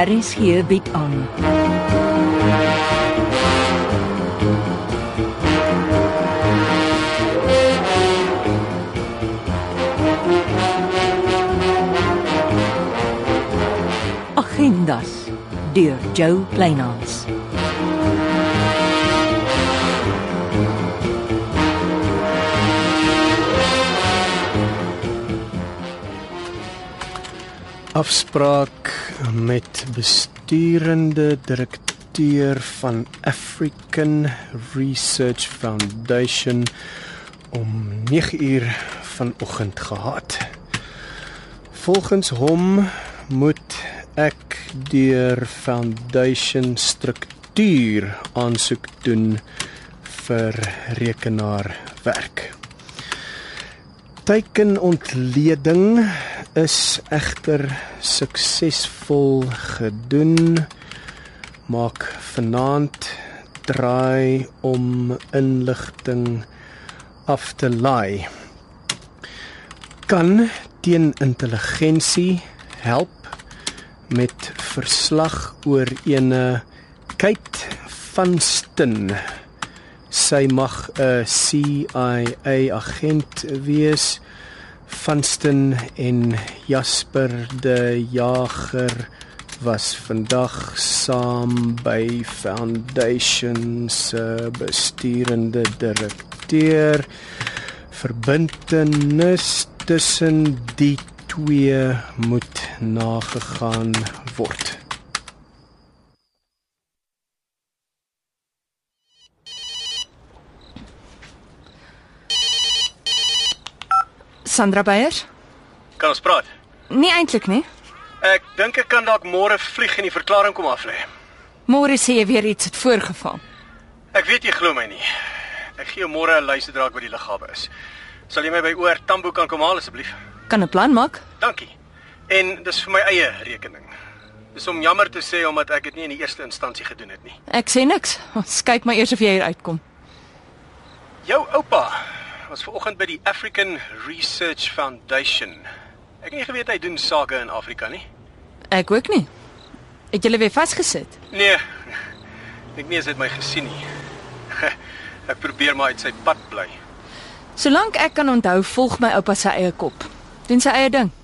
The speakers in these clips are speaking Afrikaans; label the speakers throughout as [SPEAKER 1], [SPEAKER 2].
[SPEAKER 1] RSG bied aan. Agendas deur Jo Kleinhans.
[SPEAKER 2] afspraak met besturende direkteur van African Research Foundation om 9 uur vanoggend gehad. Volgens hom moet ek deur foundation struktuur aansoek doen vir rekenaarwerk. Teikenontleding is egter suksesvol gedoen. Maak vanaand draai om inligting af te laai. Kan teen intelligensie help met verslag oor ene Kate Vanston. Sy mag 'n CIA agent wees. Vanston en Jasper de Jager was vandag saam by Foundation se besturende direkteur. Verbintenis tussen die twee moet nagegaan word.
[SPEAKER 3] Sandra Beyers?
[SPEAKER 2] Kan ons praat?
[SPEAKER 3] Nee eintlik nie.
[SPEAKER 2] Ek dink ek kan dalk môre vlieg en die verklaring kom aflê.
[SPEAKER 3] Môre sê jy weer iets het voorgeval.
[SPEAKER 2] Ek weet jy glo my nie. Ek gee jou môre 'n luisterdraak by die lughawe is. Sal jy my by oor Tambo kan kom haal asseblief?
[SPEAKER 3] Kan 'n plan maak?
[SPEAKER 2] Dankie. En dis vir my eie rekening. Dis om jammer te sê omdat ek dit nie in die eerste instansie gedoen het nie.
[SPEAKER 3] Ek sê niks. Ons kyk maar eers of jy hier uitkom.
[SPEAKER 2] Jou oupa was vanoggend by die African Research Foundation. Ek het nie geweet hy doen sake in Afrika nie.
[SPEAKER 3] Ek ook nie. Het julle weer vasgesit?
[SPEAKER 2] Nee. Ek nie eens het my gesien nie. Ek probeer maar uit sy pad bly.
[SPEAKER 3] Solank ek kan onthou, volg my oupa sy eie kop. Doen sy eie ding.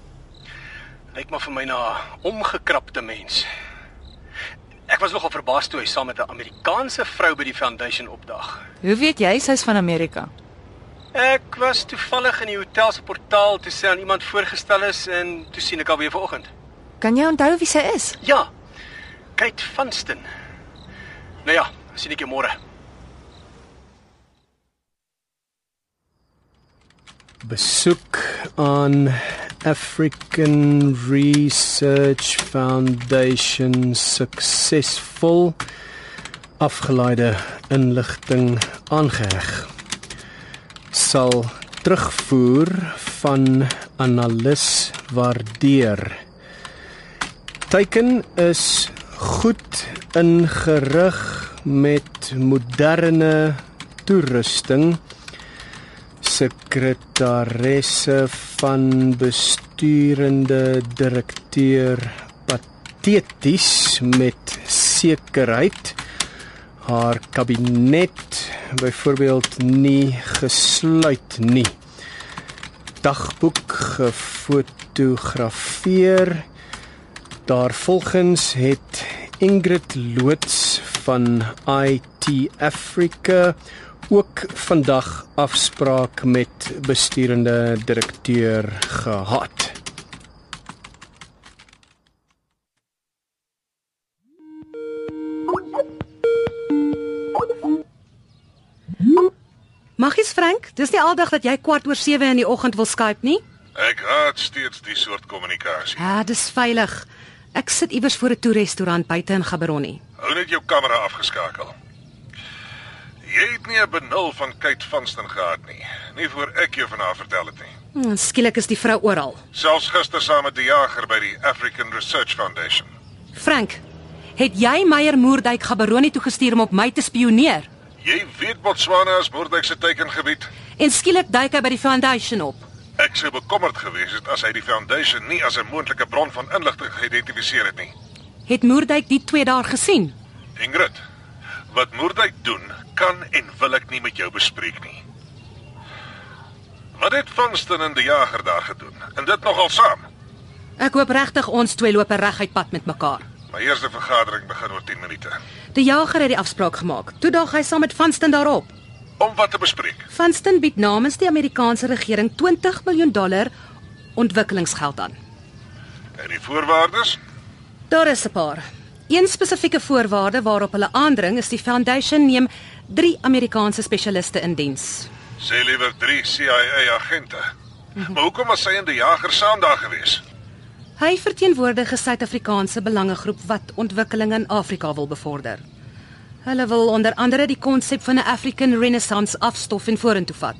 [SPEAKER 2] Lyk maar vir my na 'n omgekrapte mens. Ek was nogal verbaas toe hy saam met 'n Amerikaanse vrou by die foundation opdag.
[SPEAKER 3] Hoe weet jy sy's van Amerika?
[SPEAKER 2] Ek was toevallig in die hotel se portaal toe sy aan iemand voorgestel is en toe sien ek haar weer vanoggend.
[SPEAKER 3] Kan jy onthou wie sy is?
[SPEAKER 2] Ja. Kate Vanston. Nou ja, sien ek jou môre. Besoek aan African Research Foundation suksesvol afgeleide inligting aangeheg sal terugvoer van analis waardeer. Teiken is goed ingerig met moderne toerusting. Sekretaresse van besturende direkteur pateties met sekerheid haar kabinet byvoorbeeld nie gesluit nie. Dagboek gefotografeer. Daarvolgens het Ingrid Loots van IT Africa ook vandag afspraak met besturende direkteur gehad.
[SPEAKER 4] Magies Frank, dis nie aldag dat jy kwart oor 7 in die oggend wil Skype nie?
[SPEAKER 5] Ek haat steeds die soort kommunikasie.
[SPEAKER 4] Ja, dis veilig. Ek sit iewers voor 'n toerestaurant buite in Gaborone.
[SPEAKER 5] Hou net jou kamera afgeskakel. Jy het nie 'n benul van Kate Vanston gehad nie. Nie voor ek jou van haar vertel het nie.
[SPEAKER 4] Hmm, skielik is die vrou oral.
[SPEAKER 5] Selfs gister saam met die jager by die African Research Foundation.
[SPEAKER 4] Frank, het jy Meyer Moerdijk Gaborone toe gestuur om op my te spioneer?
[SPEAKER 5] Jy weet Botswana is Moordwyk se teikengebied.
[SPEAKER 4] En skielik duik hy by die foundation op.
[SPEAKER 5] Ek sou bekommerd gewees het as hy die foundation nie as 'n moontlike bron van inligting geïdentifiseer het nie.
[SPEAKER 4] Het Moerdijk die twee daar gesien?
[SPEAKER 5] Ingrid, wat Moerdijk doen, kan en wil ek nie met jou bespreek nie. Wat het Vanston en die jager daar gedoen? En dit nogal saam.
[SPEAKER 4] Ek hoop regtig ons twee loop reguit pad met mekaar.
[SPEAKER 5] My eerste vergadering begin oor 10 minute.
[SPEAKER 4] Die jager het die afspraak gemaak. Toe daag hy saam met Vanston daarop.
[SPEAKER 5] Om wat te bespreek?
[SPEAKER 4] Vanston bied namens die Amerikaanse regering 20 miljoen dollar ontwikkelingsgeld aan.
[SPEAKER 5] En die voorwaardes?
[SPEAKER 4] Daar is 'n paar. Een spesifieke voorwaarde waarop hulle aandring is die foundation neem 3 Amerikaanse spesialiste in diens.
[SPEAKER 5] Sê liewer 3 CIA agente. Maar hoekom was sy en die jager saam daar gewees?
[SPEAKER 4] Hy verteenwoordig 'n Suid-Afrikaanse belangegroep wat ontwikkeling in Afrika wil bevorder. Hulle wil onder andere die konsep van 'n African Renaissance afstof en vorentoe vat.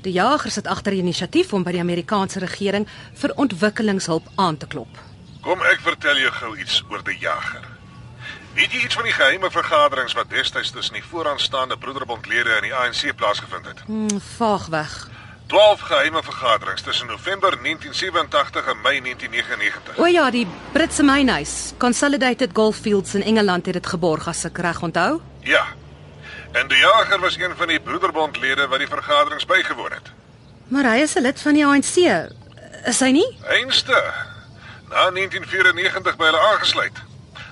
[SPEAKER 4] Die jagers het agter die inisiatief om by die Amerikaanse regering vir ontwikkelingshulp aan te klop.
[SPEAKER 5] Kom ek vertel jou gou iets oor die jager. Weet jy iets van die geheime vergaderings wat destyds tussen die vooraanstaande broederbondlede en die ANC plaasgevind het?
[SPEAKER 4] Hmm, vaag weg.
[SPEAKER 5] 12 geheime vergaderings tussen November 1987 en Mei 1999.
[SPEAKER 4] O ja, die Britse mynhuis, Consolidated Goldfields in Engeland het dit geborg as ek reg onthou.
[SPEAKER 5] Ja. En die jager was een van die broederbondlede wat die vergaderings bygewoon het.
[SPEAKER 4] Maar hy is 'n lid van die ANC. Is hy nie?
[SPEAKER 5] Einste na 1994 by hulle aangesluit.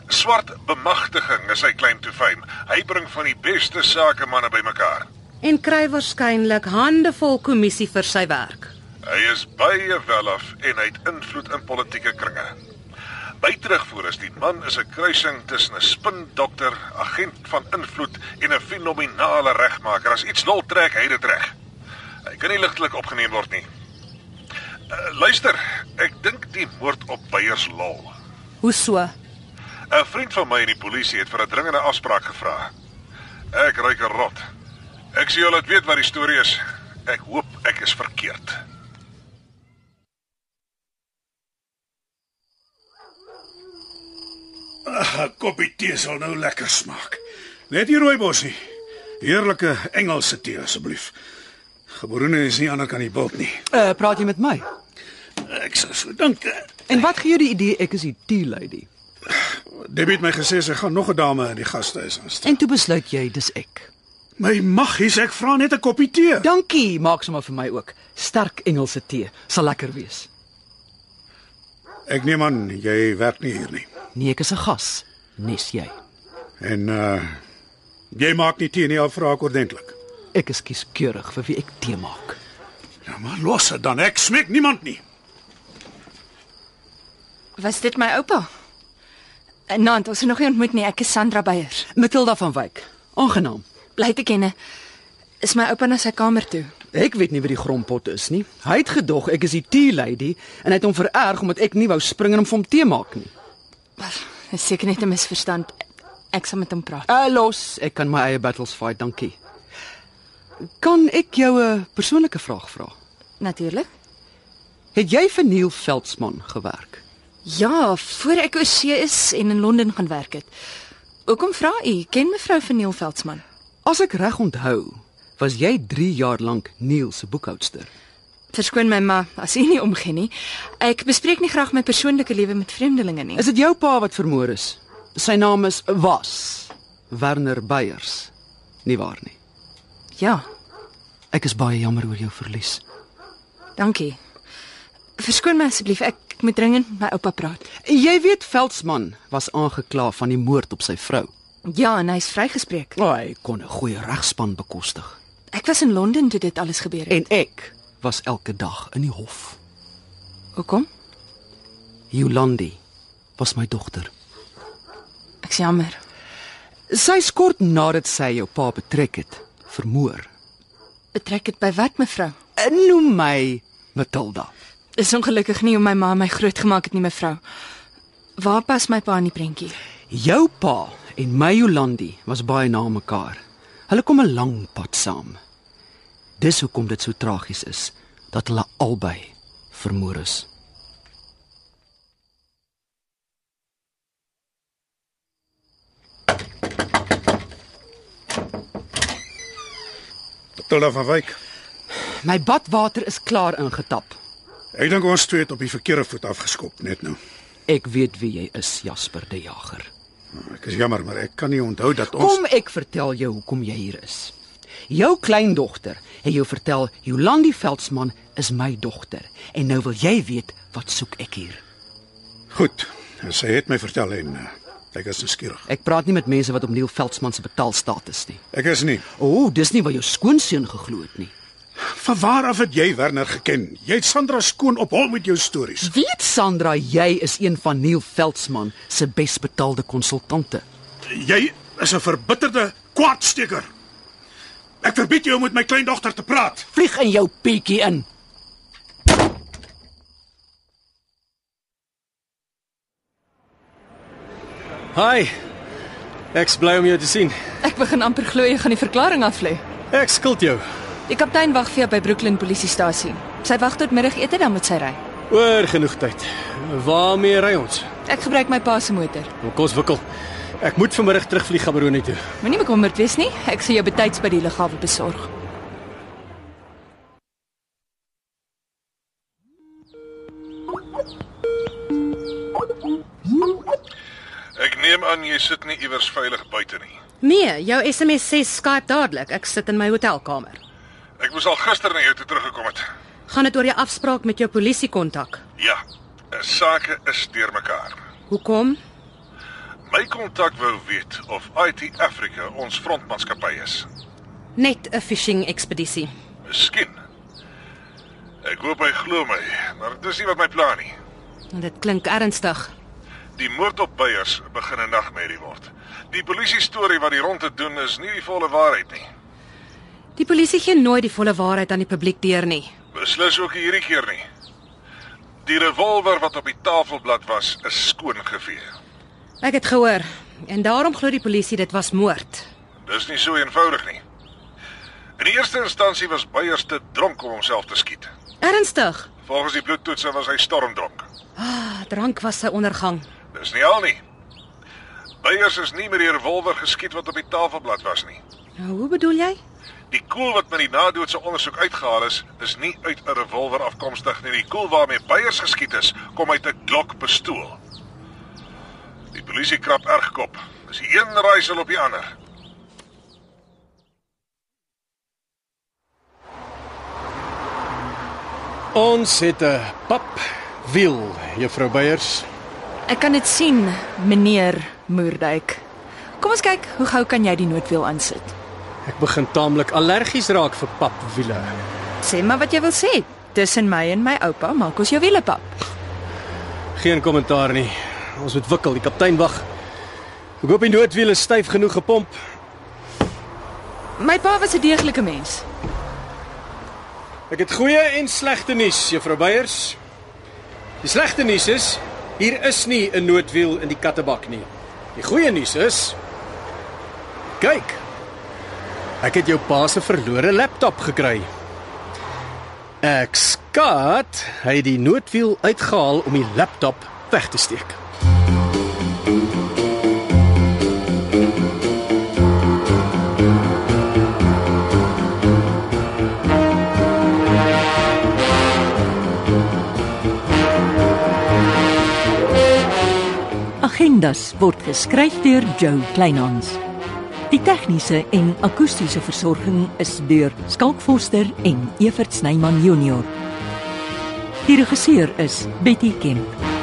[SPEAKER 5] Swart bemagtiging is sy claim to fame. Hy bring van die beste sakemanne bymekaar.
[SPEAKER 4] En kry waarskynlik handevol kommissie vir sy werk.
[SPEAKER 5] Hy is baie welaf en hy het invloed in politieke kringe. By terugvoer is die man is 'n kruising tussen 'n spindokter, agent van invloed en 'n fenominale regmaker. As iets lol trek, hy dit reg. Hy kan nie ligtelik opgeneem word nie. Uh, luister, ek dink die moord op Beyers lol.
[SPEAKER 4] Hoe so?
[SPEAKER 5] 'n Vriend van my in die polisie het vir 'n dringende afspraak gevra. Ek ruik 'n rot. Ek sê julle weet wat die storie is. Ek hoop ek is verkeerd.
[SPEAKER 6] Ah, 'n Koppie tee sal nou lekker smaak. Net die rooibos nie. Heerlike Engelse tee asseblief. Geborene is nie ander kan die bult nie.
[SPEAKER 7] Uh, praat jy met my?
[SPEAKER 6] Ek sou so dink. eh,
[SPEAKER 7] En wat gee jou die idee ek is die tea lady?
[SPEAKER 6] Debbie het my gesê sy gaan nog 'n dame in die gastehuis aanstel.
[SPEAKER 7] En toe besluit jy dis ek.
[SPEAKER 6] My maggies, ek vra net 'n koppie tee.
[SPEAKER 7] Dankie, maak sommer vir my ook. Sterk Engelse tee sal lekker wees.
[SPEAKER 6] Ek neem aan jy werk nie hier nie.
[SPEAKER 7] Nee, ek is 'n gas, nes jy.
[SPEAKER 6] En uh jy maak nie tee nie, al vra ek ordentlik.
[SPEAKER 7] Ek is kieskeurig vir wie ek tee maak.
[SPEAKER 6] Ja, maar los dit dan. Ek smeek niemand nie.
[SPEAKER 3] Was dit my oupa? Nant, ons het nog nie ontmoet nie. Ek is Sandra Beyers.
[SPEAKER 7] Matilda van Wyk. Aangenaam.
[SPEAKER 3] Bly te kenne. Is my oupa na sy kamer toe?
[SPEAKER 7] Ek weet nie wie die grondpot is nie. Hy het gedog ek is die tea lady en hy het hom vererg omdat ek nie wou spring en hom vir hom tee maak nie.
[SPEAKER 3] Dis seker net 'n misverstand. Ek sal met hom praat.
[SPEAKER 7] Uh, los, ek kan my eie battles fight, dankie. Kan ek jou 'n persoonlike vraag vra?
[SPEAKER 3] Natuurlik.
[SPEAKER 7] Het jy vir Neil Veldsmann gewerk?
[SPEAKER 3] Ja, voor ek oorsee is en in Londen gaan werk het. Hoekom vra u? Ken mevrou van Neil Veldsmann?
[SPEAKER 7] As ek reg onthou, was jy 3 jaar lank Neil se boekhoudster.
[SPEAKER 3] Verskoon my maar as u nie omgee nie. Ek bespreek nie graag my persoonlike lewe met vreemdelinge nie.
[SPEAKER 7] Is dit jou pa wat vermoor is? Sy naam is was Werner Beyers. Nie waar nie.
[SPEAKER 3] Ja,
[SPEAKER 7] Ek is baie jammer oor jou verlies.
[SPEAKER 3] dankie. Verskoon my asseblief. Ek moet dringend met my oupa praat.
[SPEAKER 7] Jy weet Veldsmann was aangekla van die moord op sy vrou.
[SPEAKER 3] Ja, en hy's vrygespreek.
[SPEAKER 7] Oh, hy kon 'n goeie regspan bekostig.
[SPEAKER 3] Ek was in Londen toe dit alles gebeur het.
[SPEAKER 7] En ek was elke dag in die hof.
[SPEAKER 3] Hoekom?
[SPEAKER 7] Jolandi was my dogter.
[SPEAKER 3] Ek's jammer.
[SPEAKER 7] Sy is kort nadat sy jou pa betrek het, vermoor.
[SPEAKER 3] Betrek dit by wat mevrou?
[SPEAKER 7] En Noem my Matilda.
[SPEAKER 3] Is ongelukkig nie om my ma my grootgemaak het nie mevrou. Waar pas my pa in die prentjie?
[SPEAKER 7] Jou pa en my Jolandi was baie na mekaar. Hulle kom 'n lang pad saam. Dis hoekom dit so tragies is dat hulle albei vermoor is.
[SPEAKER 6] Matilda van Wyk.
[SPEAKER 7] My badwater is klaar ingetap.
[SPEAKER 6] Ek dink ons twee het op die verkeerde voet afgeskop net nou.
[SPEAKER 7] Ek weet wie jy is, Jasper die Jager.
[SPEAKER 6] Ek is jammer, maar ek kan nie onthou dat ons
[SPEAKER 7] Kom ek vertel jou hoekom jy hier is. Jou kleindogter het jou vertel Jolandi Veldsmann is my dogter en nou wil jy weet wat soek ek hier.
[SPEAKER 6] Goed. Sy het my vertel en uh, ek is nuuskierig.
[SPEAKER 7] Ek praat nie met mense wat op Neil Veldsmann se betaalstatus nie.
[SPEAKER 6] Ek is nie.
[SPEAKER 7] O, oh, dis nie wat jou skoonseun geglo het nie.
[SPEAKER 6] Van waar af het jy Werner geken? Jy het Sandra skoon op hol met jou stories.
[SPEAKER 7] Weet Sandra jy is een van Neil Veldsmann se besbetaalde konsultante?
[SPEAKER 6] Jy is 'n verbitterde kwaadsteker. Ek verbied jou om met my kleindogter te praat.
[SPEAKER 7] Vlieg in jou pietjie in.
[SPEAKER 2] Hi. Ek's bly om jou te sien.
[SPEAKER 3] Ek begin amper glo jy gaan die verklaring aflê.
[SPEAKER 2] Ek skuld jou.
[SPEAKER 3] Die kaptein wag vir jou by Brooklyn polisiestasie. Sy wag tot middagete dan moet sy ry.
[SPEAKER 2] Oor genoeg tyd. Waarmee ry ons?
[SPEAKER 3] Ek gebruik my pa se motor.
[SPEAKER 2] Kom ons wikkel. Ek moet vanmiddag terugvlieg Gaborone toe.
[SPEAKER 3] Moenie bekommerd wees nie. Ek sal jou betyds by die lughawe besorg.
[SPEAKER 5] Ek neem aan jy sit nie iewers veilig buite nie.
[SPEAKER 4] Nee, jou SMS sê Skype dadelik. Ek sit in my hotelkamer.
[SPEAKER 5] Ek moes al gister na jou toe teruggekom het.
[SPEAKER 4] Gaan dit oor jou afspraak met jou polisiekontak?
[SPEAKER 5] Ja, 'n sake is deurmekaar.
[SPEAKER 4] Hoekom?
[SPEAKER 5] My kontak wou weet of IT Africa ons frontmaatskappy is.
[SPEAKER 4] Net 'n fishing ekspedisie.
[SPEAKER 5] Miskien. Ek hoop hy glo my, maar dis nie wat my plan nie.
[SPEAKER 4] Dit klink ernstig.
[SPEAKER 5] Die moord op Beyers begin 'n nagmerrie word. Die polisie storie wat die rondte doen is nie die volle waarheid nie.
[SPEAKER 4] Die polisie gee nooit die volle waarheid aan die publiek deur nie.
[SPEAKER 5] Beslis ook hierdie keer nie. Die revolver wat op die tafelblad was, is skoon gevee.
[SPEAKER 4] Ek het gehoor en daarom glo die polisie dit was moord.
[SPEAKER 5] Dis nie so eenvoudig nie. In die eerste instansie was Beyers te dronk om homself te skiet.
[SPEAKER 4] Ernstig.
[SPEAKER 5] Volgens die bloedtoetse was hy stormdronk.
[SPEAKER 4] Ah, drank was sy ondergang.
[SPEAKER 5] Dis nie al nie. Beyers is nie met die revolver geskiet wat op die tafelblad was nie.
[SPEAKER 4] Nou, hoe bedoel jy?
[SPEAKER 5] Die koel wat met die nadoodse ondersoek uitgehaal is, is nie uit 'n revolver afkomstig nie. Die koel waarmee Beyers geskiet is, kom uit 'n Glock pistool. Die polisie krap erg kop. Dis die een raaisel op die ander.
[SPEAKER 2] Ons het 'n pap wiel, juffrou Beyers.
[SPEAKER 3] Ek kan dit sien, meneer Moerdijk. Kom ons kyk, hoe gou kan jy die noodwiel aansit?
[SPEAKER 2] Ek begin taamlik allergies raak vir papwiele.
[SPEAKER 3] Sê maar wat jy wil sê. Tussen my en my oupa maak ons jou wiele pap.
[SPEAKER 2] Geen kommentaar nie. Ons moet wikkel, die kaptein wag. Ek hoop die noodwiel is styf genoeg gepomp.
[SPEAKER 3] My pa was 'n deeglike mens.
[SPEAKER 2] Ek het goeie en slegte nuus, juffrou Beyers. Die slegte nuus is hier is nie 'n noodwiel in die kattebak nie. Die goeie nuus is kyk. Ek het jou pa se verlore laptop gekry. Ek skat hy het die noodwiel uitgehaal om die laptop weg te steek.
[SPEAKER 1] Agendas word geskryf deur Joe Kleinhans. Die tegniese en akoestiese versorging is deur Skalk Forster en Evert Snyman Junior. Die regisseur is Betty Kemp.